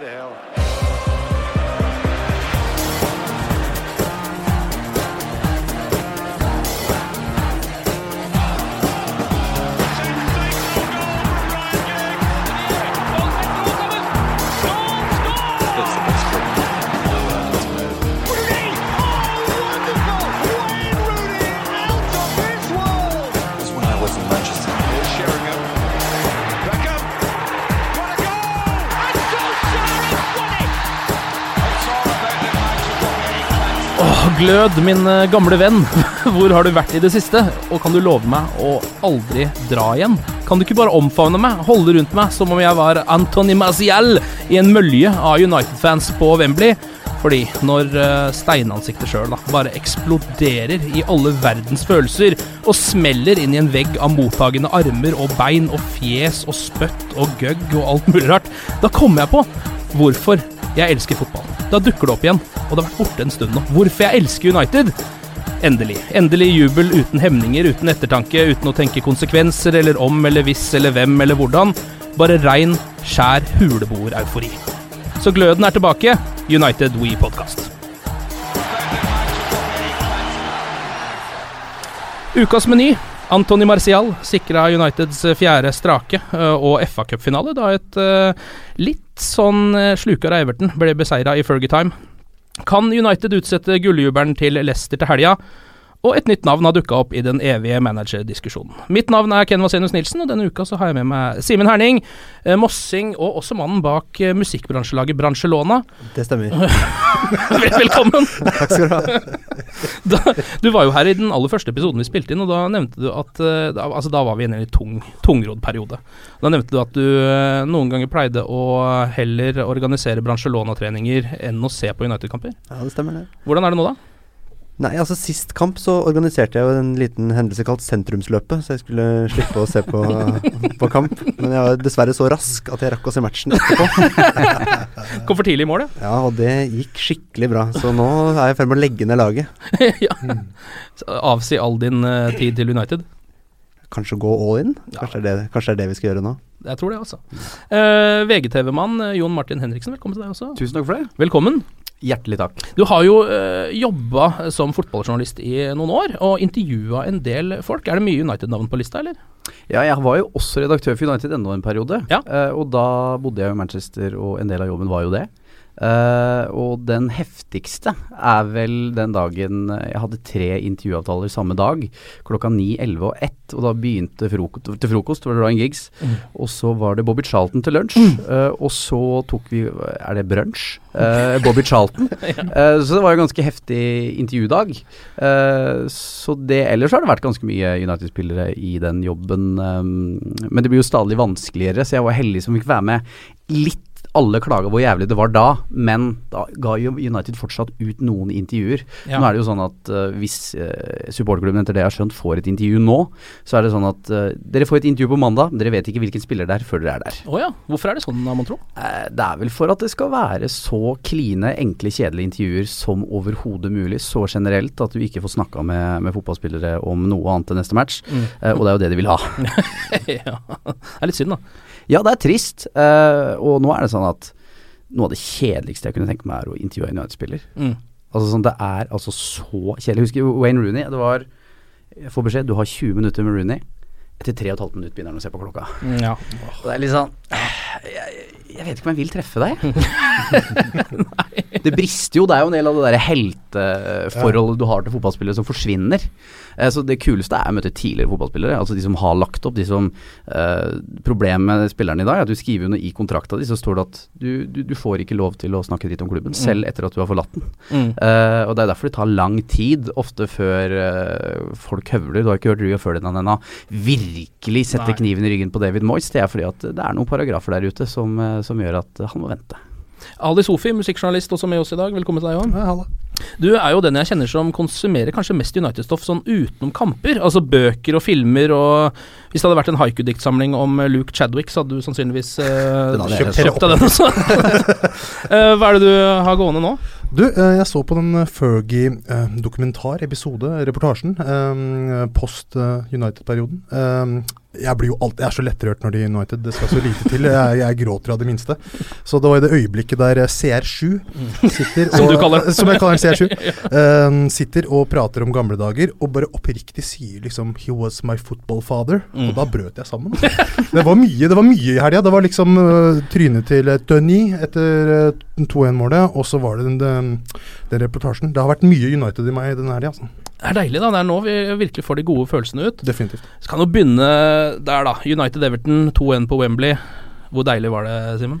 go to hell. Glød, min eh, gamle venn. Hvor har du vært i det siste? Og kan du love meg å aldri dra igjen? Kan du ikke bare omfavne meg, holde rundt meg som om jeg var Antony Maziel i en mølje av United-fans på Wembley? Fordi når uh, steinansiktet sjøl bare eksploderer i alle verdens følelser og smeller inn i en vegg av mottagende armer og bein og fjes og spøtt og gøgg og alt mulig rart, da kommer jeg på hvorfor jeg elsker fotball. Da dukker det opp igjen, og det har vært borte en stund nå. Hvorfor jeg elsker United. Endelig. Endelig jubel uten hemninger, uten ettertanke, uten å tenke konsekvenser eller om eller hvis eller hvem eller hvordan. Bare rein, skjær huleboer-eufori. Så gløden er tilbake. United We Podcast. Ukas meny. Antony Marcial sikra Uniteds fjerde strake øh, og FA-cupfinale da et øh, litt sånn øh, slukere Everton ble beseira i Fergie Time. Kan United utsette gulljubelen til Leicester til helga? Og et nytt navn har dukka opp i den evige managerdiskusjonen. Mitt navn er Ken Vasenus Nilsen, og denne uka så har jeg med meg Simen Herning, eh, Mossing og også mannen bak eh, musikkbransjelaget Bransjelona. Det stemmer. Velkommen! Takk skal du ha. Da, du var jo her i den aller første episoden vi spilte inn, og da nevnte du at eh, da, Altså, da var vi inne i en tung, tungrodd periode. Da nevnte du at du noen ganger pleide å heller organisere Bransjelona-treninger enn å se på United-kamper. Ja, det stemmer det. Hvordan er det nå, da? Nei, altså Sist kamp så organiserte jeg jo en liten hendelse kalt Sentrumsløpet, så jeg skulle slippe å se på, på kamp. Men jeg var dessverre så rask at jeg rakk å se matchen etterpå. Kom for tidlig i mål, ja. Ja, og det gikk skikkelig bra. Så nå er jeg i ferd med å legge ned laget. ja. Avsi all din uh, tid til United. Kanskje gå all in? Kanskje, det, kanskje det er det vi skal gjøre nå? Jeg tror det, altså. Uh, VGTV-mann eh, Jon Martin Henriksen, velkommen til deg også. Tusen takk for det. Velkommen. Hjertelig takk. Du har jo uh, jobba som fotballjournalist i noen år, og intervjua en del folk. Er det mye United-navn på lista, eller? Ja, jeg var jo også redaktør for United ennå en periode. Ja. Eh, og da bodde jeg i Manchester, og en del av jobben var jo det. Eh, og den heftigste er vel den dagen jeg hadde tre intervjuavtaler samme dag. Klokka 9, 11 og 1. Og da begynte frokost, til frokost, var det Ryan Giggs. Mm. Og så var det Bobby Charlton til lunsj. Eh, og så tok vi Er det brunsj? Uh, Bobby Charlton. Eh, så det var jo ganske heftig intervjudag. Eh, så det Ellers har det vært ganske mye United-spillere i den jobben. Um, men det blir jo stadig vanskeligere, så jeg var heldig som fikk være med litt alle klaga hvor jævlig det var da, men da ga jo United fortsatt ut noen intervjuer. Ja. Nå er det jo sånn at uh, hvis uh, supporterklubben etter det jeg har skjønt får et intervju nå, så er det sånn at uh, dere får et intervju på mandag, men dere vet ikke hvilken spiller det er før dere er der. Å ja. Hvorfor er det sånn, mon tro? Det er vel for at det skal være så kline, enkle, kjedelige intervjuer som overhodet mulig. Så generelt at du ikke får snakka med, med fotballspillere om noe annet enn neste match. Mm. Og det er jo det de vil ha. ja. Det er litt synd, da. Ja, det er trist. uh, og nå er det sånn at noe av det kjedeligste jeg kunne tenke meg, er å intervjue en United-spiller. Mm. Altså sånn, Det er altså så kjedelig. Husker Wayne Rooney. Det var Jeg får beskjed, du har 20 minutter med Rooney. Etter 3 15 minutter begynner han å se på klokka. Ja. Og det er litt sånn jeg, jeg vet ikke om jeg vil treffe deg. det brister jo. Det er jo en del av det derre helteforholdet du har til fotballspillere som forsvinner. Eh, så det kuleste er å møte tidligere fotballspillere, altså de som har lagt opp. de som eh, Problemet med spillerne i dag er at du skriver under i kontrakta di, så står det at du, du, du, får ikke lov til å snakke dritt om klubben, mm. selv etter at du har forlatt den. Mm. Eh, og Det er derfor det tar lang tid, ofte før eh, folk høvler. Du har ikke hørt Ruga Ferdinand ennå virkelig sette kniven i ryggen på David Moyes. Det er fordi at det er noen paragrafer der ute som, som gjør at han må vente. Ali Sofi, musikkjournalist, også med oss i dag. Velkommen til deg Johan. Ja, du er jo den jeg kjenner som konsumerer kanskje mest United-stoff sånn utenom kamper. Altså bøker og filmer og Hvis det hadde vært en haiku-diktsamling om Luke Chadwick, så hadde du sannsynligvis uh, kjøpt, kjøpt deg den også. uh, hva er det du har gående nå? Du, uh, jeg så på den Fergie-dokumentar, episode, reportasjen, post United-perioden jeg blir jo alltid, jeg er så lettrørt når de er United. Det skal så lite til. Jeg, jeg, gråter av det minste. Så det var i det øyeblikket der eh, CR7 sitter og, Som du kaller. Som jeg kaller CR7. um, sitter og prater om gamle dager og bare oppriktig sier liksom 'He was my football father'. Mm. Og da brøt jeg sammen. Det var mye det var mye i helga. Det var liksom uh, trynet til uh, Dunny etter uh, 2-1-målet, og så var det den, den, den, reportasjen. Det har vært mye United i meg denne helga. Altså. Det er deilig, da. Det er nå vi virkelig får de gode følelsene ut. Definitivt. Så kan jo begynne der, da. United-Everton 2-1 på Wembley. Hvor deilig var det, Simen?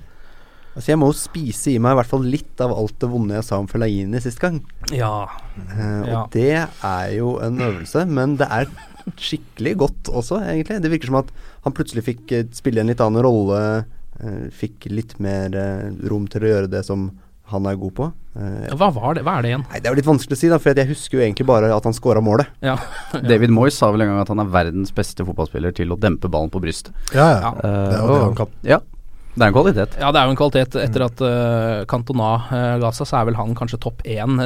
Altså Jeg må jo spise i meg i hvert fall litt av alt det vonde jeg sa om Fellaini sist gang. Ja. Uh, og ja. det er jo en øvelse, men det er skikkelig godt også, egentlig. Det virker som at han plutselig fikk uh, spille en litt annen rolle. Uh, fikk litt mer rom til å gjøre det som han er god på. Uh, hva, det, hva, er det igjen? Nei, Det er jo litt vanskelig å si, da, for jeg husker jo egentlig bare at han scora målet. Ja. ja. David Moyes sa vel en gang at han er verdens beste fotballspiller til å dempe ballen på brystet. Ja, ja. Uh, det er jo det han kan. Ja. Det er en kvalitet. Ja, det er jo en kvalitet. Etter at uh, Cantona uh, ga seg, så er vel han kanskje topp én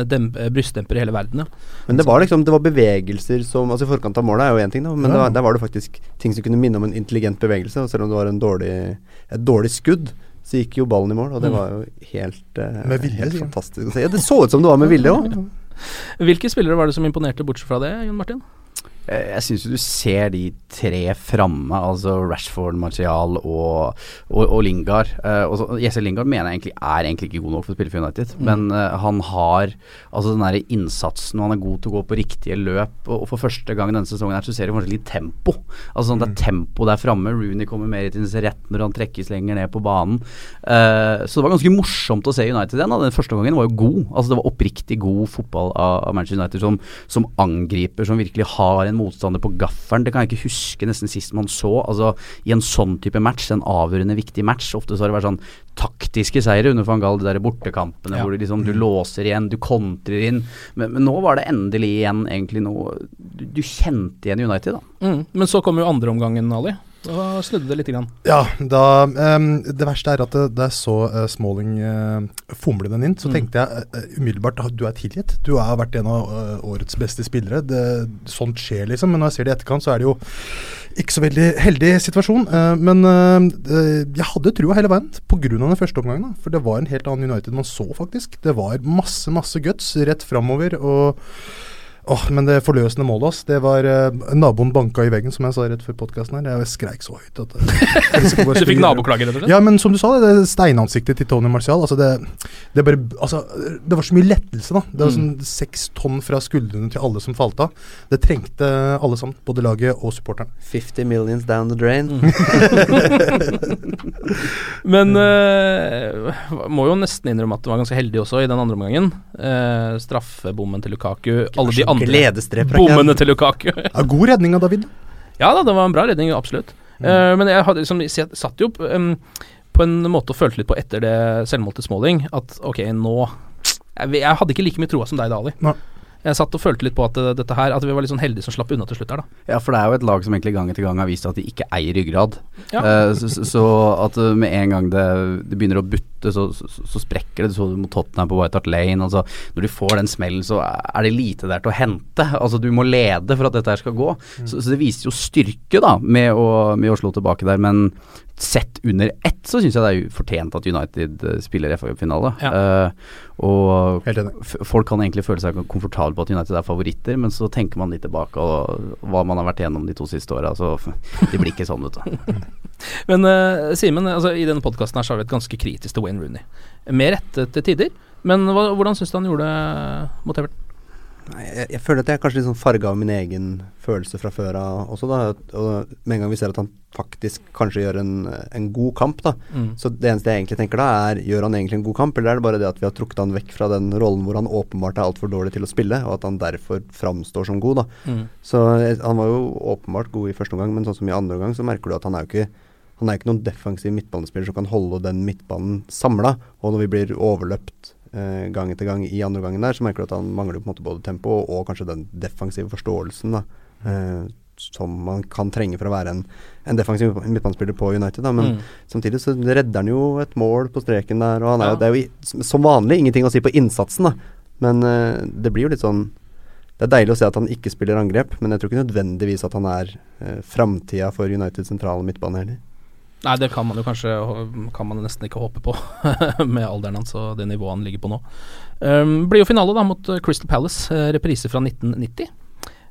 brystdemper i hele verden. Ja. Men det var liksom Det var bevegelser som Altså I forkant av målet er jo én ting, da, men ja. der var det faktisk ting som kunne minne om en intelligent bevegelse. Og selv om det var en dårlig, et dårlig skudd, så gikk jo ballen i mål, og det mm. var jo helt, uh, vilje, helt fantastisk å se. Ja, det så ut som det var med vilje òg. Hvilke spillere var det som imponerte bortsett fra det, Jon Martin? Eh, jeg syns du ser de tre framme, altså Rashford, Martial og, og, og Lingard. Uh, Jesse Lingard mener jeg egentlig er egentlig ikke god nok for å spille for United, mm. men uh, han har altså den der innsatsen, og han er god til å gå på riktige løp. Og, og for første gang denne sesongen her så ser du kanskje litt tempo. Altså sånn, Det er mm. tempo der framme. Rooney kommer mer til sin rett når han trekkes lenger ned på banen. Uh, så det var ganske morsomt å se United igjen. Den første gangen var jo god. Altså Det var oppriktig god fotball av, av Manchester United som, som angriper, som virkelig har en en motstander på gaffelen. Det kan jeg ikke huske nesten sist man så. Altså I en sånn type match, en avgjørende viktig match, ofte så har det vært sånn taktiske seire under van Gaal, de der bortekampene ja. hvor du liksom du låser igjen, du kontrer inn. Men, men, nå var det endelig igjen egentlig noe Du, du kjente igjen United, da. Mm, men så kom jo andreomgangen, Ali. Da snudde det litt. Grann. Ja, da, um, det verste er at da jeg så uh, Smalling uh, fomle den inn, så mm. tenkte jeg uh, umiddelbart at du er tilgitt. Du har vært en av årets beste spillere. Det, sånt skjer, liksom. Men når jeg ser det i etterkant, så er det jo ikke så veldig heldig situasjon. men jeg hadde trua hele veien pga. den første omgangen. For det var en helt annen United man så, faktisk. Det var masse, masse guts rett framover. og Åh, Men det forløsende målet oss, det var uh, naboen banka i veggen, som jeg sa rett før podkasten her. Jeg skreik så høyt at uh, Du fikk naboklager, rett og slett? Ja, men som du sa, det, det steinansiktet til Tony Marcial altså det, det, bare, altså, det var så mye lettelse, da. Det var sånn seks tonn fra skuldrene til alle som falt av. Det trengte alle sammen, både laget og supporteren. 50 millions down the drain. Mm. men uh, må jo nesten innrømme at det var ganske heldig også i den andre omgangen. straffebommen til Lukaku. Alle de andre bommene til Lukaku. ja, god redning av David. Ja da, det var en bra redning, absolutt. Mm. Uh, men jeg, hadde, liksom, satt jo um, på en måte og følte litt på etter det selvmålet til Smalling at ok, nå jeg, jeg, hadde ikke like mye troa som deg, Dali. Nei. Jeg satt og følte litt på at uh, dette her At vi var litt sånn heldige som slapp unna til slutt her, da. Ja, for det er jo et lag som egentlig gang etter gang har vist at de ikke eier ryggrad. Ja. Uh, så, så, at uh, med en gang det, det begynner å butte, så, så, så, sprekker det. Du så det mot Tottenham på White Hart Lane. Altså, når de får den smellen, så er det lite der til å hente. Altså, du må lede for at dette her skal gå. Mm. Så, det viser jo styrke, da, med å, med å slå tilbake der. Men sett under ett, så syns jeg det er fortjent at United uh, spiller FA-finale. Ja. Uh, og folk kan egentlig føle seg komfortable på at United er favoritter, men så tenker man litt tilbake og, hva man har vært igjennom de to siste åra. Så det blir ikke sånn, vet du. men uh, Simen, altså, i denne podkasten har vi vært ganske kritisk til Wayne Rooney. Med rette til tider. Men hva, hvordan syns du han gjorde det mot Everton? Jeg, jeg føler at jeg er kanskje litt sånn farga av min egen følelse fra før av også, da. Og med en gang vi ser at han faktisk kanskje gjør en, en god kamp, da. Mm. Så det eneste jeg egentlig tenker da, er gjør han egentlig en god kamp, eller er det bare det at vi har trukket han vekk fra den rollen hvor han åpenbart er altfor dårlig til å spille, og at han derfor framstår som god, da. Mm. Så eh, han var jo åpenbart god i første omgang, men sånn som i andre omgang så merker du at han er jo ikke han er ikke noen defensiv midtbanespiller som kan holde den midtbanen samla. Og når vi blir overløpt eh, gang etter gang i andre gangen der, så merker du at han mangler på en måte både tempo og, og kanskje den defensive forståelsen da, eh, som man kan trenge for å være en, en defensiv midtbanespiller på United. Da. Men Mm. samtidig så redder han jo et mål på streken der, og han er Ja. det er jo som vanlig ingenting å si på innsatsen, da. Men eh, det blir jo litt sånn det er deilig å se at han ikke spiller angrep, men jeg tror ikke nødvendigvis at han er eh, framtida for United sentrale midtbane heller. Nei, det kan man jo kanskje Kan man nesten ikke håpe på med alderen hans og det nivået han ligger på nå. Um, blir jo finale da mot uh, Crystal Palace, uh, reprise fra 1990.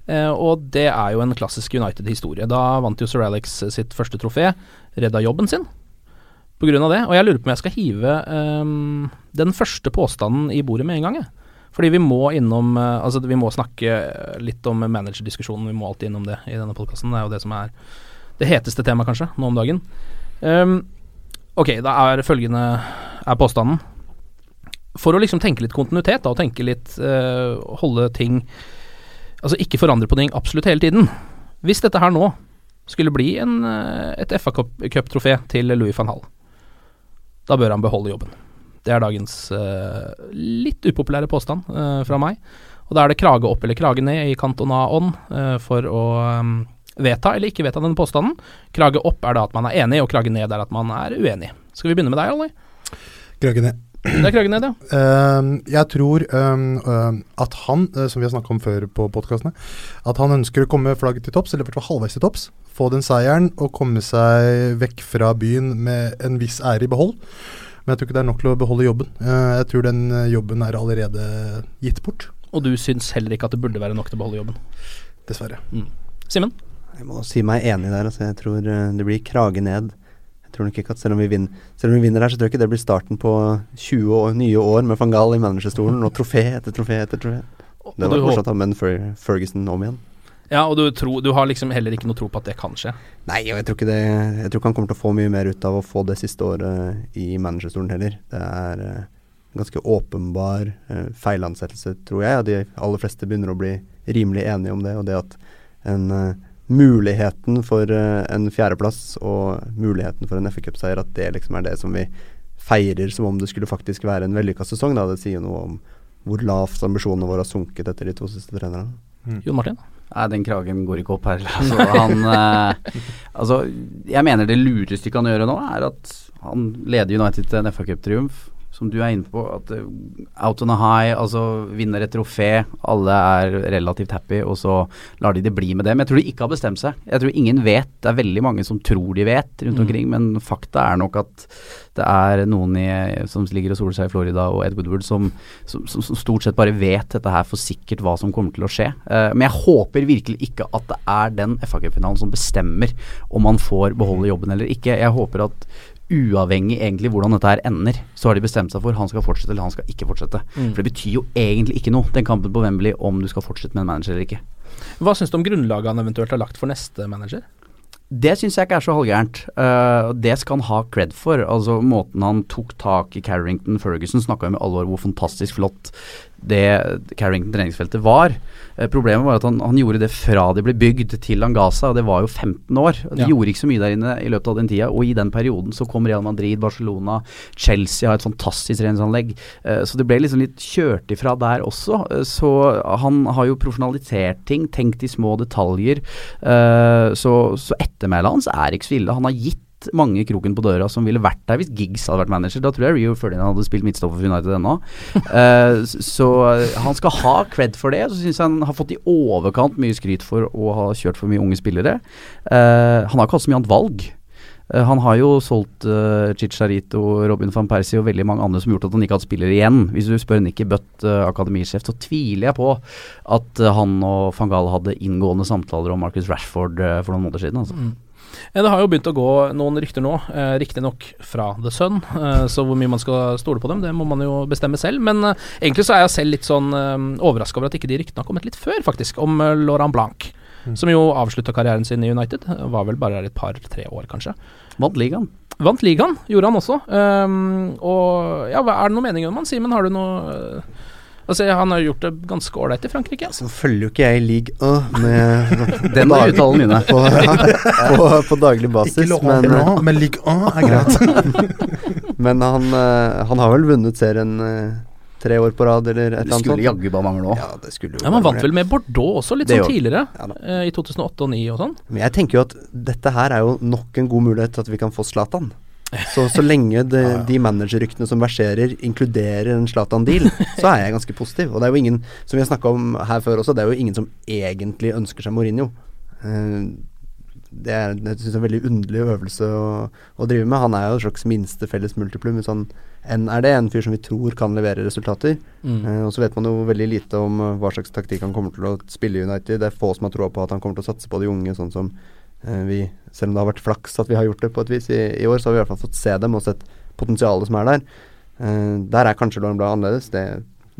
Uh, og det er jo en klassisk United-historie. Da vant jo Sir Alex sitt første trofé, redda jobben sin på grunn av det. Og jeg lurer på om jeg skal hive um, den første påstanden i bordet med en gang, jeg. Fordi vi må innom uh, Altså vi må snakke litt om managerdiskusjonen, vi må alltid innom det i denne podkasten. Det er jo det som er det heteste temaet, kanskje, nå om dagen. Um, ok, da er følgende er påstanden. For å liksom tenke litt kontinuitet, da, og tenke litt uh, Holde ting Altså ikke forandre på ting absolutt hele tiden. Hvis dette her nå skulle bli en, uh, et FA Cup-trofé til Louis van Hall, da bør han beholde jobben. Det er dagens uh, litt upopulære påstand uh, fra meg. Og da er det krage opp eller krage ned i Cantona-ånd uh, for å um, vedta eller ikke vedta denne påstanden. Krage opp er da at man er enig, og krage ned er at man er uenig. Skal vi begynne med deg, Olli? Krage ned. Det er krage ned, ja. Uh, jeg tror ehm, at han, uh, som vi har snakka om før på podkastene, at han ønsker å komme flagget til topps, eller i hvert fall halvveis til topps. Få den seieren og komme seg vekk fra byen med en viss ære i behold. Men jeg tror ikke det er nok til å beholde jobben. Eh, jeg tror den eh, jobben er allerede gitt bort. Og du syns heller ikke at det burde være nok til å beholde jobben? Dessverre. Mm. Simen? Jeg må si meg enig der. Altså. Jeg tror uh, det blir krage ned. Jeg tror nok ikke at selv om vi vinner, selv om vi vinner her, så tror jeg ikke det blir starten på 20 år, nye år med van Gaal i managerstolen og trofé etter trofé etter trofé. Det var fortsatt å ha med Ferguson om igjen. Ja, og du, tror, du har liksom heller ikke noe tro på at det kan skje? Nei, og jeg tror ikke det Jeg tror ikke han kommer til å få mye mer ut av å få det siste året i managerstolen heller. Det er eh, en ganske åpenbar eh, feilansettelse, tror jeg. Og de aller fleste begynner å bli rimelig enige om det. Og det at en eh, muligheten for eh, en fjerdeplass og muligheten for en FA Cup-seier, at det liksom er det som vi feirer som om det skulle faktisk være en vellykka sesong. Da. Det sier noe om hvor lavt ambisjonene våre har sunket etter de to siste trenerne. Jon Martin? Nei, den kragen går ikke opp her. Altså, han eh, Altså, jeg mener det lureste de kan gjøre nå, er at han leder United til en FA Cup-triumf, som du er inne på. At eh, out on a high, altså vinner et trofé, alle er relativt happy, og så lar de det bli med det. Men jeg tror de ikke har bestemt seg. Jeg tror ingen vet. Det er veldig mange som tror de vet rundt Mm. omkring, men fakta er nok at det er noen i, som ligger og soler seg i Florida og Ed Woodward som, som, som, som stort sett bare vet dette her for sikkert hva som kommer til å skje. Uh, men jeg håper virkelig ikke at det er den FA-cupfinalen som bestemmer om man får beholde jobben eller ikke. Jeg håper at uavhengig egentlig hvordan dette her ender, så har de bestemt seg for han skal fortsette eller han skal ikke fortsette. Mm. For det betyr jo egentlig ikke noe, den kampen på Wembley, om du skal fortsette med en manager eller ikke. Hva syns du om grunnlaget han eventuelt har lagt for neste manager? Det syns jeg ikke er så halvgærent. Uh, det skal han ha cred for. Altså Måten han tok tak i Carrington Ferguson snakka jo med alvor hvor fantastisk flott det Carrington treningsfeltet var. Uh, problemet var at han, han, gjorde det fra det ble bygd til han ga seg, og det var jo 15 år. De Ja. gjorde ikke så mye der inne i løpet av den tida, og i den perioden så kom Real Madrid, Barcelona, Chelsea har et fantastisk treningsanlegg. Uh, så det ble liksom litt kjørt ifra der også. Uh, så han har jo profesjonalisert ting, tenkt i små detaljer. Så, så ettermælet hans er ikke så ille. Han har gitt mange kroken på døra som ville vært der hvis Giggs hadde vært manager. Da tror jeg Rio Ferdinand hadde spilt midtstopper for United ennå. Uh, så eh, han skal ha cred for det. Så syns jeg han har fått i overkant mye skryt for å ha kjørt for mye unge spillere. Uh, han har ikke hatt så mye annet valg. Han har jo solgt uh, Chicharito, Robin van Persie og veldig mange andre som har gjort at han ikke har hatt spillere igjen. Hvis du spør Nikki Butt, akademisjef, så tviler jeg på at han og van Gaal hadde inngående samtaler om Marcus Rashford for noen måneder siden. Altså. Mm. Eh, Det har jo begynt å gå noen rykter nå, eh, riktignok fra The Sun, eh, så hvor mye man skal stole på dem, det må man jo bestemme selv. Men eh, egentlig så er jeg selv litt sånn eh, overraska over at ikke de ryktene har kommet litt før, faktisk, om eh, Laurent Blanc. Som jo avslutta karrieren sin i United. Var vel bare et par-tre år, kanskje. Vant ligaen. Vant ligaen, gjorde han også. Um, og ja, er det noen meninger om han, Simen? Har du noe Altså, Han har gjort det ganske ålreit i Frankrike. Så følger jo ikke jeg league uh, med Den var uttalen mine. på, ja, på, på daglig basis. Ikke lov men, nå, men Ligue 1 er greit. men han, eh, han har vel vunnet serien eh, tre år på rad, eller et eller annet skulle jaggu bare mangle òg. Ja, det skulle jo Ja, Man vant vel med Bordeaux også, litt sånn tidligere. Ja eh, I 2008 og 2009 og sånn. Men jeg tenker jo at dette her er jo nok en god mulighet til at vi kan få Zlatan. Så så lenge det, de managerryktene som verserer, inkluderer en Zlatan-deal, så er jeg ganske positiv. Og det er jo ingen, som vi har snakka om her før også, det er jo ingen som egentlig ønsker seg Mourinho. Eh, det er jeg synes, en veldig underlig øvelse å, å drive med. Han er jo et slags minste felles multiplum. Hvis han enn er det, en fyr som vi tror kan levere resultater. Mm. Eh, og så vet man jo veldig lite om eh, hva slags taktikk han kommer til å spille i United. Det er få som har troa på at han kommer til å satse på de unge, sånn som vi Selv om det har vært flaks at vi har gjort det på et vis i, i år, så har vi i hvert fall fått se dem og sett potensialet som er der. Eh, der er kanskje Lauren Blad annerledes. Det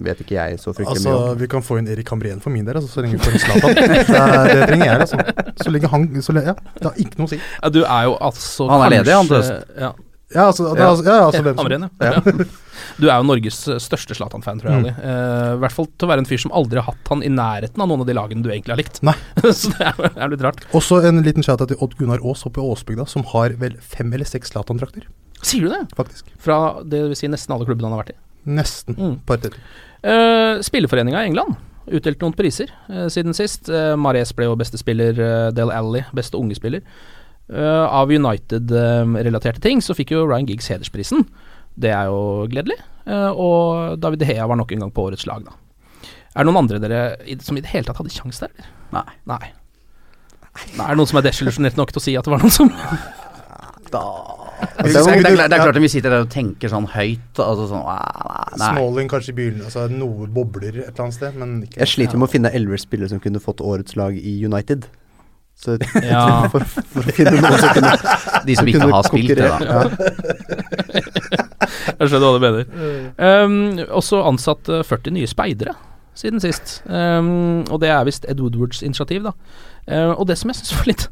vet ikke jeg så fryktelig Altså, mye om. Vi kan få inn Erik Hamrén for min del, altså, så lenge vi får en Zlatan. det, er- det trenger jeg, altså. Så lenge han så lenge, Ja, det har ikke noe å si. Ja, du er jo altså Han er ledig, han, til kanskje- Ja. Ja, altså, det, altså, ja, altså hvem som- Hamren, ja. ja. Du er jo Norges eh, største Zlatan-fan, tror jeg. Mm. Eh, I hvert fall til å være en fyr som aldri har hatt han i nærheten av noen av de lagene du egentlig har likt. Nei. Så det er, er litt rart. Også en liten shout-out til Odd Gunnar Aas oppe i Åsbygda, som har vel fem eller seks Zlatan-drakter, Sier du det? faktisk. Fra det vil si nesten alle klubbene han har vært i. Nesten. Mm. Par til. Uh, Spilleforeninga i England utdelte noen priser uh, siden sist. Uh, Mares ble jo beste spiller, uh, Del Alli beste unge spiller. Eh, av United-relaterte ting så fikk jo Ryan Giggs hedersprisen. Det er jo gledelig. Eh, og David Hea var nok en gang på årets lag, da. Er det noen andre dere som i det hele tatt hadde kjangs der, eller? Nei. Nei. Nei, Er det noen som er desillusjonert nok til å si at det var noen som Det Altså, er, det, er, det er klart at vi sitter der og tenker sånn høyt. Altså sånn. Smalling kanskje i begynnelsen, altså noe bobler et eller annet sted, men ikke Jeg sliter med å finne elleve spillere som kunne fått årets lag i United. Så Ja. for, for å finne noen som kunne De som ikke kunne har spilt det, da. konkurrere. Jeg skjønner hva du mener. Um, også ansatt eh, 40 nye speidere siden sist. Um, og det er visst Ed Woodwards initiativ, da. Uh, og det som jeg syns var litt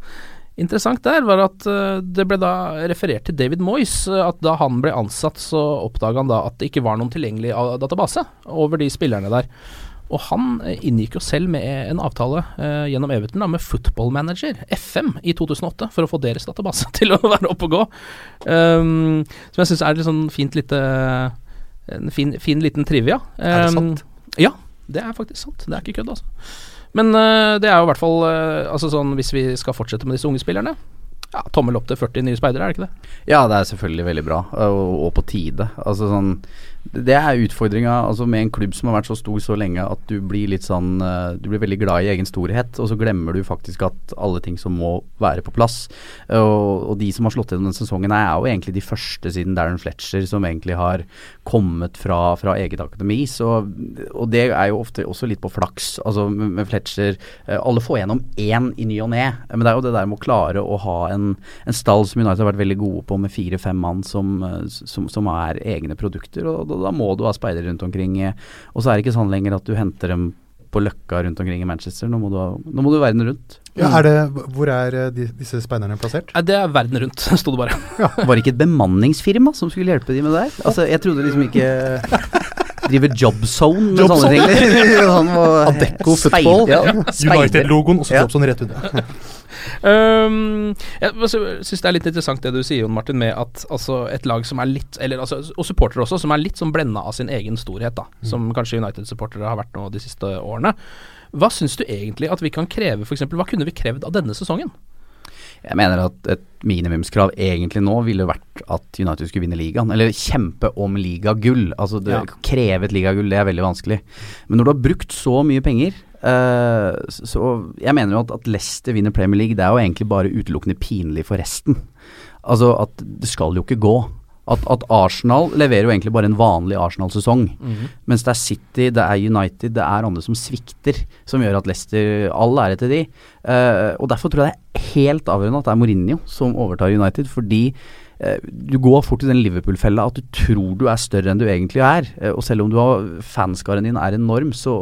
interessant der, var at uh, det ble da referert til David Moyes. uh, at da han ble ansatt, så oppdaga han da at det ikke var noen tilgjengelig database over de spillerne der. Og han eh, inngikk jo selv med en avtale eh, gjennom Everton da, med Football Manager, FM, i 2008, for å få deres database til å være oppe og gå. Um, som jeg syns er litt sånn fint lite En fin, fin liten trivia. Er det Um, sant? Ja, det er faktisk sant. Det er ikke kødd, altså. Men uh, det er jo i hvert fall uh, Altså sånn hvis vi skal fortsette med disse unge spillerne ja, Tommel opp til 40 nye speidere, er det ikke det? Ja, det er selvfølgelig veldig bra, og, og på tide. Altså sånn Det er utfordringa altså med en klubb som har vært så stor så lenge at du blir litt sånn eh, Du blir veldig glad i egen storhet, og så glemmer du faktisk at alle ting som må være på plass. Og, og de som har slått gjennom denne sesongen, er jo egentlig de første siden Darren Fletcher som egentlig har kommet fra, fra eget akademi. Så, og det er jo ofte også litt på flaks. Altså med, Fletcher eh, Alle får gjennom én i ny og ne, men det er jo det der med å klare å ha en, en stall som United har vært veldig gode på, med fire-fem mann som, eh, som, som er egne produkter. og da, da må du ha speidere rundt omkring. eh, Og så er det ikke sånn lenger at du henter dem på Løkka rundt omkring i Manchester. Nå må du, ha, nå må du verden rundt. Ja, er det, hvor er eh, de, disse speiderne plassert? Det er verden rundt, sto det bare. Var det ikke et bemanningsfirma som skulle hjelpe de med det der? Altså, jeg trodde liksom ikke Driver Jobzone med sånne ting. Sånn, Adecco Football. Ja. United-logoen, og så Jobzone Jobson rett under. Um, jeg syns det er litt interessant det du sier, Jon Martin, med at altså, et lag som er litt eller, altså, Og supportere også, som er litt sånn blenda av sin egen storhet, da. Som kanskje United-supportere har vært nå de siste årene. Hva syns du egentlig at vi kan kreve, f.eks.? Hva kunne vi krevd av denne sesongen? Jeg mener at et minimumskrav egentlig nå ville vært at United skulle vinne ligaen. Eller kjempe om ligagull. Altså det, Ja. kreve et ligagull, det er veldig vanskelig. Men når du har brukt så mye penger eh, Så jeg mener jo at, at Leicester vinner Premier League, det er jo egentlig bare utelukkende pinlig for resten. Altså at det skal jo ikke gå At, at Arsenal leverer jo egentlig bare en vanlig Arsenal-sesong. Mhm. Mens det er City, det er United, det er andre som svikter, som gjør at Leicester All ære til de. Uh, og Derfor tror jeg det er helt avgjørende at det er Mourinho som overtar United. Fordi du går fort i den Liverpool-fella at du tror du er større enn du egentlig er. Eh, og selv om du har fanskaren din er enorm, så,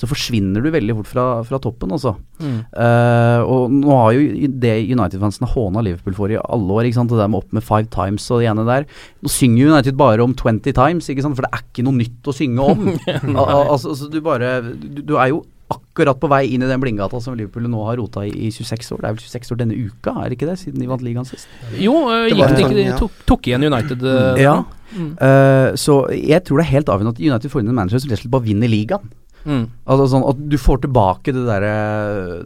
så forsvinner du veldig fort fra, fra toppen, altså. Mm. Uh, og nå har jo det United-fansen håna Liverpool for i alle år, ikke sant. Det der med opp med five times og det ene der. Nå synger United bare om 20 times, ikke sant. For det er ikke noe nytt å synge om. Al altså, altså, du bare du, du er jo akkurat på vei inn i den blindgata som Liverpool nå har rota i, i 26 år. Det er vel 26 år denne uka, er det ikke det? Siden de vant ligaen sist. Jo, øh, Det gikk det ikke de tok, tok igjen United øh, Ja. Mm. Uh, så jeg tror det er helt avgjørende at United får inn en manager som rett og slett bare vinner ligaen. Mm. Altså sånn At du får tilbake det der,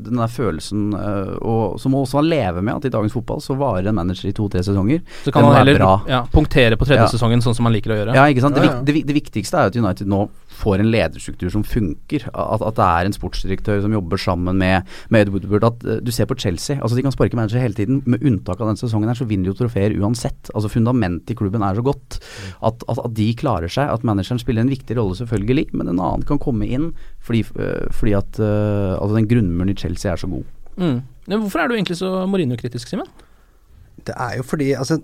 den der følelsen uh, og, som må også leve med at i dagens fotball så varer en manager i to-tre sesonger. Så kan Den han heller ja, punktere på tredje Ja. sesongen, sånn som man liker å gjøre. Ja, ikke sant. Det, det, det viktigste er jo at United nå får en lederstruktur som funker. At, at det er en sportsdirektør som jobber sammen med, med Ed Woodward. At eh, du ser på Chelsea. Altså De kan sparke manager hele tiden. Med unntak av denne sesongen her, så vinner de jo trofeer uansett. Altså Fundamentet i klubben er så godt at, at, at de klarer seg. At manageren spiller en viktig rolle, selvfølgelig, men en annen kan komme inn fordi, eh, fordi at eh, altså den grunnmuren i Chelsea er så god. Mm. Men hvorfor er du egentlig så Mourinho-kritisk, Simen? Det er jo fordi altså,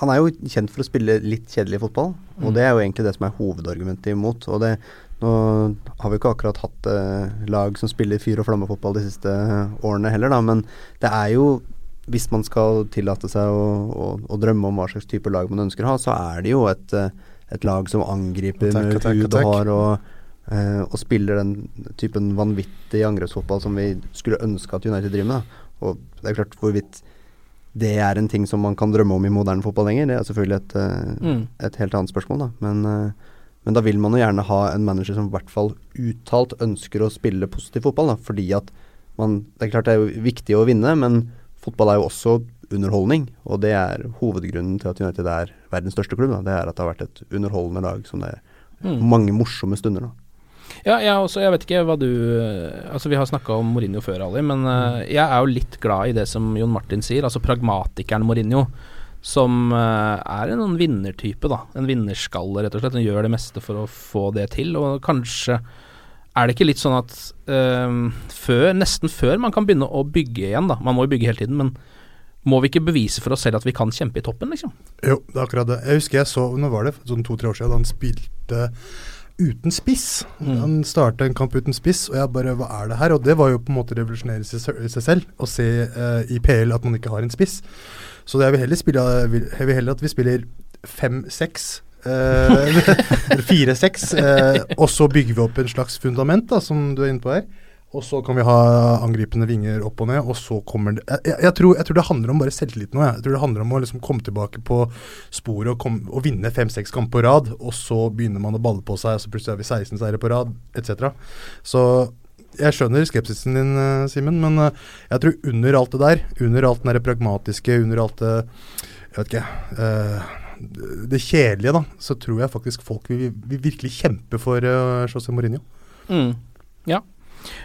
Han er jo kjent for å spille litt kjedelig fotball, og Mm. det er jo egentlig det som er hovedargumentet imot. Og det, nå har vi ikke akkurat hatt eh, lag som spiller fyr og flamme-fotball de siste årene heller, da, men det er jo hvis man skal tillate seg å, å, å drømme om hva slags type lag man ønsker å ha, så er det jo et, eh, et lag som angriper Attack, med hud og hår og, eh, og spiller den typen vanvittig angrepsfotball som vi skulle ønske at United driver med. Og det er klart hvorvidt det er en ting som man kan drømme om i moderne fotball lenger, det er selvfølgelig et, eh, Mm. et helt annet spørsmål, da. Men, eh, men da vil man jo gjerne ha en manager som i hvert fall uttalt ønsker å spille positiv fotball, da. Fordi at man Det er klart det er jo viktig å vinne, men fotball er jo også underholdning. Og det er hovedgrunnen til at United er verdens største klubb. Da. Det er at det har vært et underholdende lag som det er Mm. mange morsomme stunder. da. Ja, jeg, også, jeg vet ikke hva du Altså Vi har snakka om Mourinho før, Ali, men uh, jeg er jo litt glad i det som Jon Martin sier, altså pragmatikeren Mourinho. Som uh, er en sånn vinnertype, da. En vinnerskalle, rett og slett. Den gjør det meste for å få det til. Og kanskje er det ikke litt sånn at uh, før, nesten før man kan begynne å bygge igjen, da. Man må jo bygge hele tiden, men må vi ikke bevise for oss selv at vi kan kjempe i toppen, liksom? Jo, det er akkurat det. Jeg husker jeg så, nå var det, sånn to-tre år siden, da han spilte uten spiss. Mm. Han starta en kamp uten spiss, og jeg bare Hva er det her? Og det var jo på en måte å revolusjonere seg, selv, å se uh, i PL at man ikke har en spiss. Så jeg vil heller, spille, jeg vil heller at vi spiller fem-seks. eller fire-seks, eh, og så bygger vi opp en slags fundament, da, som du er inne på her. Og så kan vi ha angripende vinger opp og ned, og så kommer det Jeg, jeg, tror, jeg tror det handler om bare selvtillit nå. Jeg. jeg tror det handler om å liksom komme tilbake på sporet og, kom, og vinne fem-seks kamper på rad, og så begynner man å balle på seg, og så plutselig har vi 16 seire på rad, etc. Så jeg skjønner skepsisen din, eh, Simen, men eh, jeg tror under alt det der, under alt det pragmatiske, under alt det Jeg vet ikke Uh, det kjedelige, da, så tror jeg faktisk folk vil, vil virkelig kjempe for uh, José Mourinho. Mm. Ja.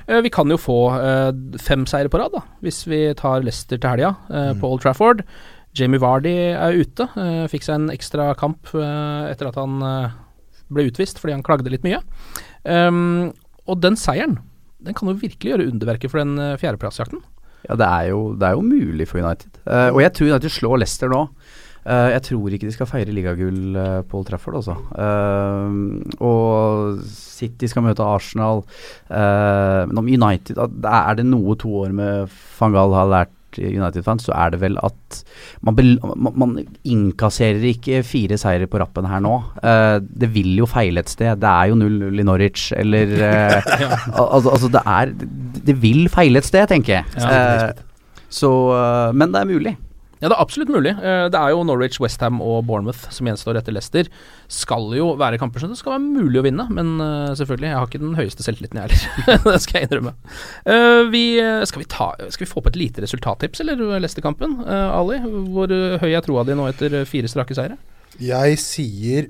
Eh, vi kan jo få eh, fem seire på rad, da, hvis vi tar Leicester til helga mm. på Old Trafford. Jamie Vardy er ute. eh, fikk seg en ekstra kamp eh, etter at han eh, ble utvist fordi han klagde litt mye. Um, og den seieren, den kan jo virkelig gjøre underverket for den fjerdeplassjakten. Ja, det er, jo, det er jo mulig for United. Eh, og jeg tror United slår Leicester nå. Eh, jeg tror ikke de skal feire ligagull uh, på Old Trafford, altså. Uh, og City skal møte Arsenal. Eh, men om United Er det noe to år med van Gaal har lært United-fans, så er det vel at man, man, man innkasserer ikke fire seire på rappen her nå. Uh, det vil jo feile et sted. Det er jo 0-0 i Norwich, eller uh, al altså, altså, det er Det vil feile et sted, tenker jeg. Ja. uh, så Men det er mulig. Ja, det er absolutt mulig. Eh, Det er jo Norwich, Westham og Bournemouth som gjenstår etter Leicester. Skal jo være kamper som det skal være mulig å vinne, men eh, selvfølgelig, jeg har ikke den høyeste selvtilliten, jeg heller. det skal jeg innrømme. Eh, vi, skal, vi ta, skal vi få på et lite resultattips, eller, Leicester-kampen? Ali, hvor høy er troa di nå etter fire strake seire? Jeg sier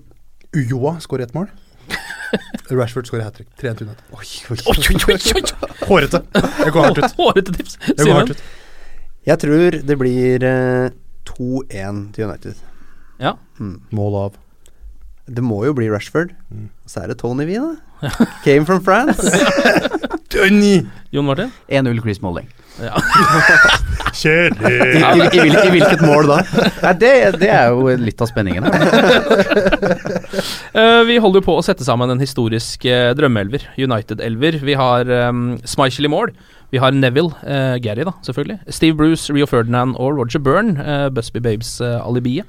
Ujoa skårer ett mål. Rashford skårer hat trick. 3-1 til oi, oi, oi. Hårete. Jeg går hardt ut. Hårete tips. Jeg går hardt ut. Jeg tror det blir eh, 2-1 til United. Ja. Mål av Det må jo bli Rashford. Så er det Tony V, da. Came from France. Tony! Jon Martin? 1-0 Chris Molling. Ja. Kjedelig! I, i, i, hvil- I hvilket mål da? Nei, det, det er jo litt av spenningen her. Eh, vi holder jo på å sette sammen en historisk uh, drømmeelver. United-elver. Vi har um, Schmeichel i mål. Vi har Neville, uh, Gary da, selvfølgelig. Steve Bruce, Rio Ferdinand og Roger Byrne, uh, Busby Babes uh, alibiet,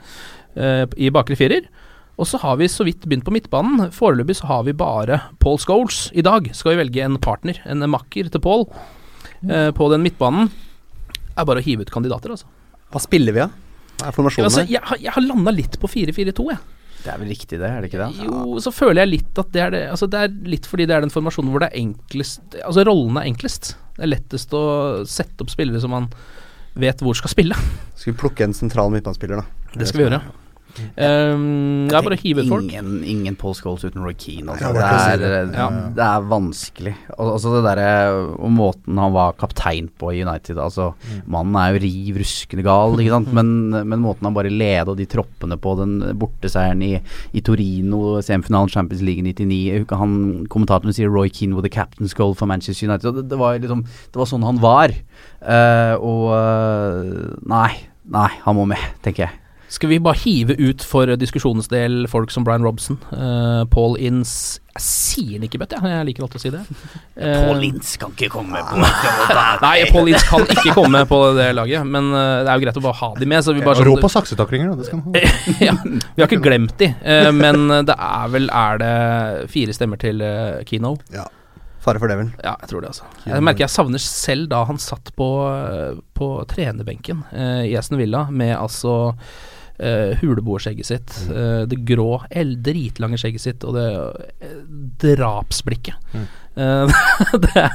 eh, i bakre firer. Og så har vi så vidt begynt på midtbanen. Foreløpig så har vi bare Paul Scholes. I dag skal vi velge en partner, en makker til Paul, på den midtbanen. Det er bare å hive ut kandidater, altså. Hva spiller vi da? Hva er formasjonen altså jeg, har- jeg har landa litt på 4-4-2, jeg. Det er vel riktig, det? Er det ikke det? Jo, så føler jeg litt at det er det Altså det er litt fordi det er den formasjonen hvor det er enklest Altså rollene er enklest. Det er lettest å sette opp spillere som man vet hvor skal spille. Skal vi plukke en sentral midtbanespiller, da? Det skal vi gjøre. Um, det er bare å hive ut folk. Ingen, ingen Paul Scholes uten Roy Keane. Altså. Det, bare å er, det. ja. det er vanskelig. Al altså det der, Og måten han var kaptein på i United Altså Mannen er jo riv ruskende gal, ikke sant? Men, men måten han bare leda de troppene på, den borteseieren i, i Torino, semifinalen Champions League 99 han, Kommentatoren sier Roy Keane with the captain's goal for Manchester United. Det, det, var liksom Det var sånn han var. Uh, og eh, Nei. Nei, han må med, tenker jeg. Skal vi bare hive ut for diskusjonens del folk som Brian Robson, uh, Paul Inns Jeg sier Nikkebøtt, jeg. Jeg liker alltid å si det. Uh, Paul Ince kan ikke komme på Nei, Paul Inns kan ikke komme på det laget, men uh, det er jo greit å bare ha de med. Så vi bare Rå sånn- på saksetaklinger, da. Det skal han ha. ja, vi har ikke glemt de, eh, men det er vel Er det fire stemmer til uh, Kino? Ja. Fare for devil. Ja, jeg tror det, altså. Jeg merker jeg savner selv da han satt på, eh, på trenerbenken eh, i Aston Villa med altså uh, huleboerskjegget sitt, uh, det grå, el- dritlange skjegget sitt og det uh, drapsblikket. Mm. det er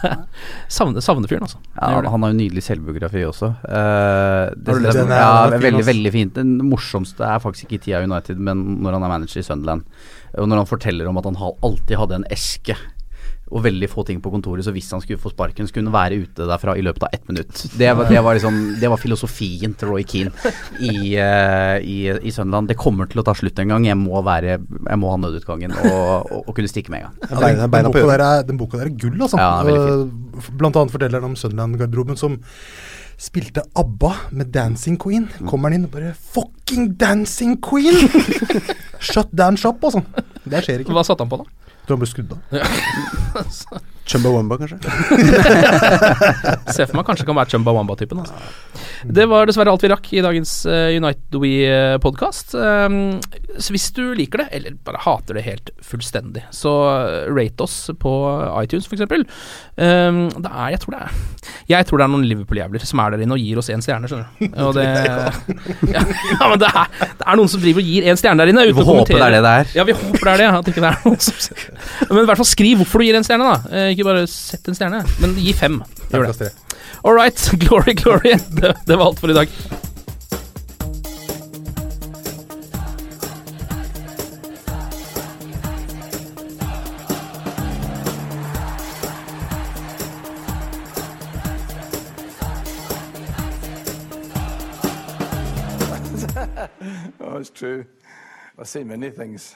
savner, savner fyren, altså. Ja, han har jo nydelig selvbiografi også. Eh, det, Har du lest den? Ja, veldig, veldig fint. Den morsomste er faktisk ikke i tida United, men når han er manager i Sunderland. Og når han forteller om at han alltid hadde en eske og veldig få ting på kontoret, så hvis han skulle få sparken, så kunne han være ute derfra i løpet av ett minutt. Det var, det var, liksom, det var filosofien til Roy Keane i, eh, i, i Sunderland. Det kommer til å ta slutt en gang. Jeg må, være, jeg må ha nødutgangen og, og, og kunne stikke med en gang. Ja, Beina- den, den, boka der er, den boka der er gull, altså. Ja, den Blant annet forteller han om Sunderland-garderoben som spilte ABBA med Dancing Queen. Kommer han inn og bare Fucking Dancing Queen! Shut down shop, altså. Det skjer ikke. Hva satte han på, da? Tror han ble skudd av. Chumbawamba, kanskje? Ser for meg kanskje kan være Chumba Wamba-typen. Altså. Det var dessverre alt vi rakk i dagens uh, United We-podkast. Um, så hvis du liker det, eller bare hater det helt fullstendig, så rate oss på iTunes, f.eks. Um, det er, jeg tror det er Jeg tror det er noen Liverpool-jævler som er der inne og gir oss én stjerne, skjønner du. Og det, ja, ja, men det er, det er noen som driver og gir én stjerne der inne. Vi uten å får det er det det er. Ja, vi håper det er det. At ikke det er noen som Men i hvert fall skriv hvorfor du gir en stjerne, da. Ikke bare sett en stjerne, men gi fem. Gjør det. All right, glory, glory. Det, det var alt for i dag. Oh, it's true. I've seen many things.